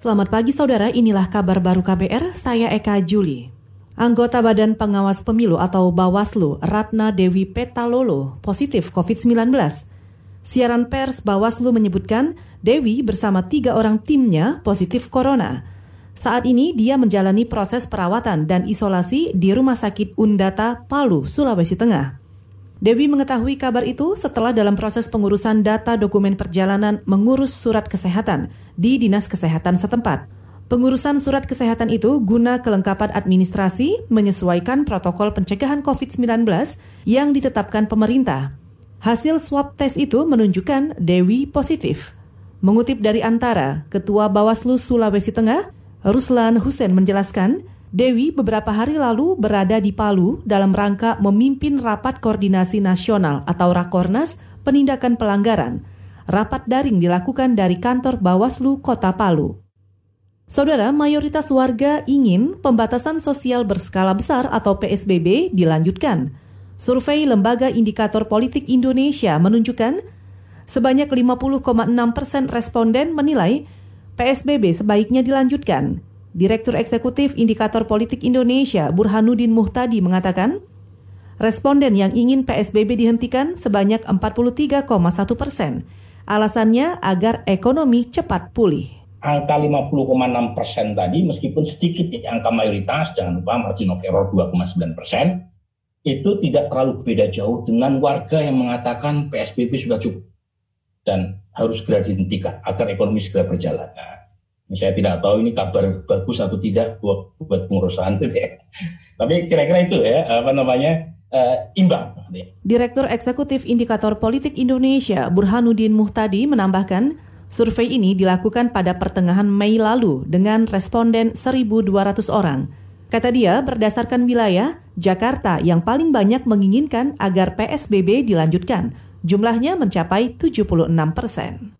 Selamat pagi saudara, inilah kabar baru KBR, saya Eka Juli. Anggota Badan Pengawas Pemilu atau Bawaslu, Ratna Dewi Petalolo, positif COVID-19. Siaran pers Bawaslu menyebutkan Dewi bersama tiga orang timnya positif corona. Saat ini dia menjalani proses perawatan dan isolasi di Rumah Sakit Undata, Palu, Sulawesi Tengah. Dewi mengetahui kabar itu setelah dalam proses pengurusan data dokumen perjalanan mengurus surat kesehatan di Dinas Kesehatan setempat. Pengurusan surat kesehatan itu guna kelengkapan administrasi menyesuaikan protokol pencegahan COVID-19 yang ditetapkan pemerintah. Hasil swab tes itu menunjukkan Dewi positif. Mengutip dari Antara, Ketua Bawaslu Sulawesi Tengah, Ruslan Hussein menjelaskan, Dewi beberapa hari lalu berada di Palu dalam rangka memimpin Rapat Koordinasi Nasional atau Rakornas Penindakan Pelanggaran. Rapat daring dilakukan dari kantor Bawaslu Kota Palu. Saudara, mayoritas warga ingin pembatasan sosial berskala besar atau PSBB dilanjutkan. Survei Lembaga Indikator Politik Indonesia menunjukkan sebanyak 50,6 persen responden menilai PSBB sebaiknya dilanjutkan. Direktur Eksekutif Indikator Politik Indonesia Burhanuddin Muhtadi mengatakan, responden yang ingin PSBB dihentikan sebanyak 43,1 persen. Alasannya agar ekonomi cepat pulih. Angka 50,6 persen tadi meskipun sedikit di angka mayoritas, jangan lupa margin of error 2,9 persen, itu tidak terlalu beda jauh dengan warga yang mengatakan PSBB sudah cukup dan harus segera dihentikan agar ekonomi segera berjalan. Nah, saya tidak tahu ini kabar bagus atau tidak buat, buat pengurusan ya. Tapi kira-kira itu ya apa namanya uh, imbang. Direktur Eksekutif Indikator Politik Indonesia Burhanuddin Muhtadi menambahkan, survei ini dilakukan pada pertengahan Mei lalu dengan responden 1.200 orang. Kata dia, berdasarkan wilayah, Jakarta yang paling banyak menginginkan agar PSBB dilanjutkan. Jumlahnya mencapai 76 persen.